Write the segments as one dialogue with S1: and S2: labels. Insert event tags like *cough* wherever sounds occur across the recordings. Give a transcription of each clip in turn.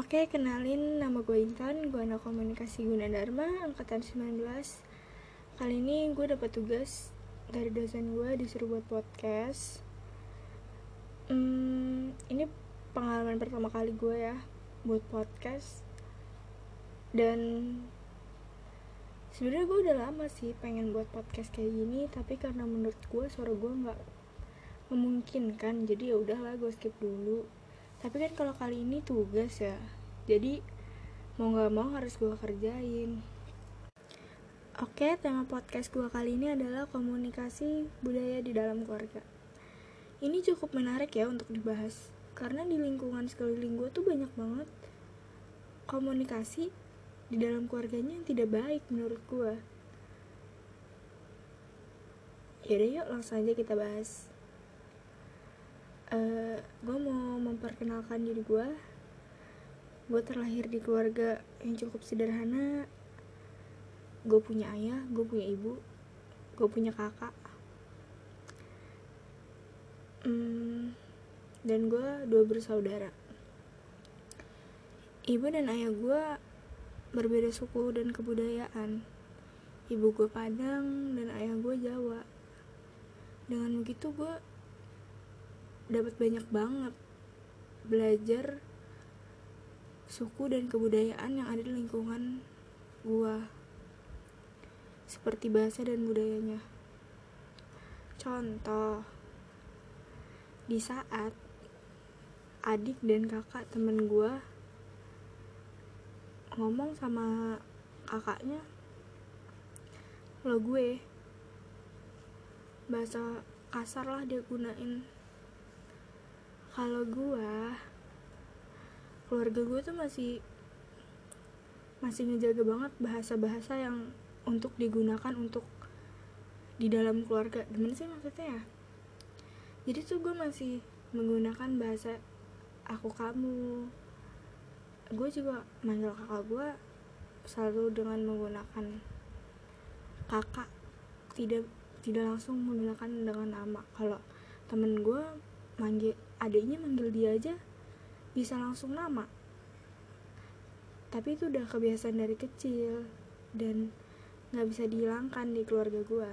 S1: Oke, kenalin nama gue Intan, gue anak komunikasi Gunadarma, angkatan 19 Kali ini gue dapat tugas dari dosen gue disuruh buat podcast. Hmm, Ini pengalaman pertama kali gue ya buat podcast. Dan sebenarnya gue udah lama sih pengen buat podcast kayak gini Tapi karena menurut gue suara gue nggak memungkinkan Jadi ya udahlah gue skip dulu tapi kan kalau kali ini tugas ya. Jadi mau nggak mau harus gue kerjain. Oke tema podcast gue kali ini adalah komunikasi budaya di dalam keluarga. Ini cukup menarik ya untuk dibahas karena di lingkungan sekeliling gue tuh banyak banget komunikasi di dalam keluarganya yang tidak baik menurut gue yaudah yuk langsung aja kita bahas eh, gue mau memperkenalkan diri gue gue terlahir di keluarga yang cukup sederhana. Gue punya ayah gue punya ibu gue punya kakak. Hmm, dan gue dua bersaudara. Ibu dan ayah gue berbeda suku dan kebudayaan. Ibu gue Padang dan ayah gue Jawa. Dengan begitu gue dapat banyak banget. Belajar suku dan kebudayaan yang ada di lingkungan gua. Seperti bahasa dan budayanya. Contoh di saat adik dan kakak temen gua ngomong sama kakaknya lo gue bahasa kasar lah dia gunain kalau gue keluarga gue tuh masih masih ngejaga banget bahasa-bahasa yang untuk digunakan untuk di dalam keluarga. Gimana sih maksudnya ya? Jadi tuh gue masih menggunakan bahasa aku kamu. Gue juga manggil kakak gue selalu dengan menggunakan kakak. Tidak tidak langsung menggunakan dengan nama. Kalau temen gue manggil adiknya manggil dia aja bisa langsung nama. Tapi itu udah kebiasaan dari kecil dan nggak bisa dihilangkan di keluarga gue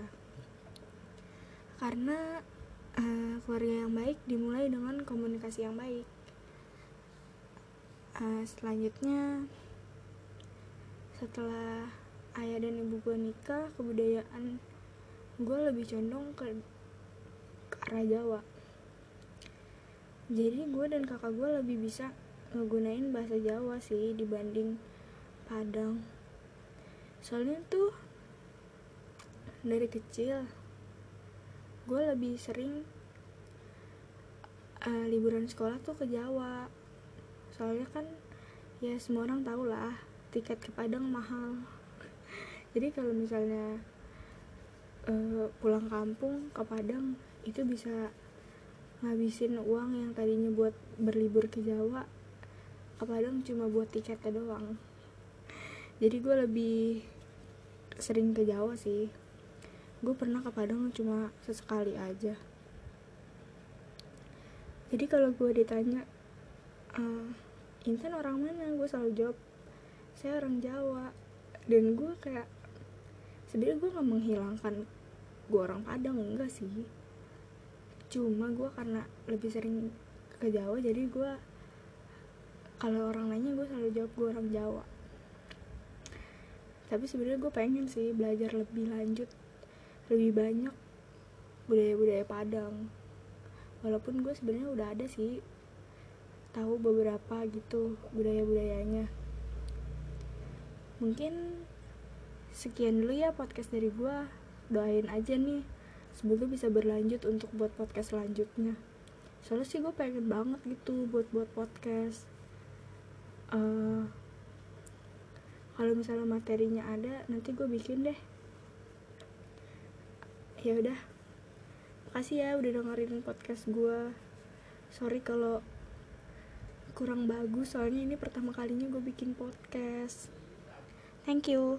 S1: karena uh, keluarga yang baik dimulai dengan komunikasi yang baik. Uh, selanjutnya setelah ayah dan ibu gue nikah kebudayaan gue lebih condong ke, ke arah Jawa jadi gue dan kakak gue lebih bisa ngegunain bahasa Jawa sih dibanding Padang. Soalnya tuh dari kecil gue lebih sering uh, liburan sekolah tuh ke Jawa. Soalnya kan ya semua orang tau lah tiket ke Padang mahal. *laughs* Jadi kalau misalnya uh, pulang kampung ke Padang itu bisa ngabisin uang yang tadinya buat berlibur ke Jawa ke Padang cuma buat tiketnya doang. Jadi gue lebih sering ke Jawa sih. Gue pernah ke Padang cuma sesekali aja. Jadi kalau gue ditanya uh, Intan orang mana? Gue selalu jawab saya orang Jawa. Dan gue kayak sebenarnya gue nggak menghilangkan gue orang Padang enggak sih cuma gue karena lebih sering ke Jawa jadi gue kalau orang nanya gue selalu jawab gue orang Jawa. Tapi sebenarnya gue pengen sih belajar lebih lanjut lebih banyak budaya-budaya Padang. Walaupun gue sebenarnya udah ada sih tahu beberapa gitu budaya-budayanya. Mungkin sekian dulu ya podcast dari gue doain aja nih semoga bisa berlanjut untuk buat podcast selanjutnya. Soalnya sih gue pengen banget gitu buat buat podcast. Uh, kalau misalnya materinya ada nanti gue bikin deh. Ya udah. Makasih ya udah dengerin podcast gue sorry kalau kurang bagus soalnya ini pertama kalinya gue bikin podcast. Thank you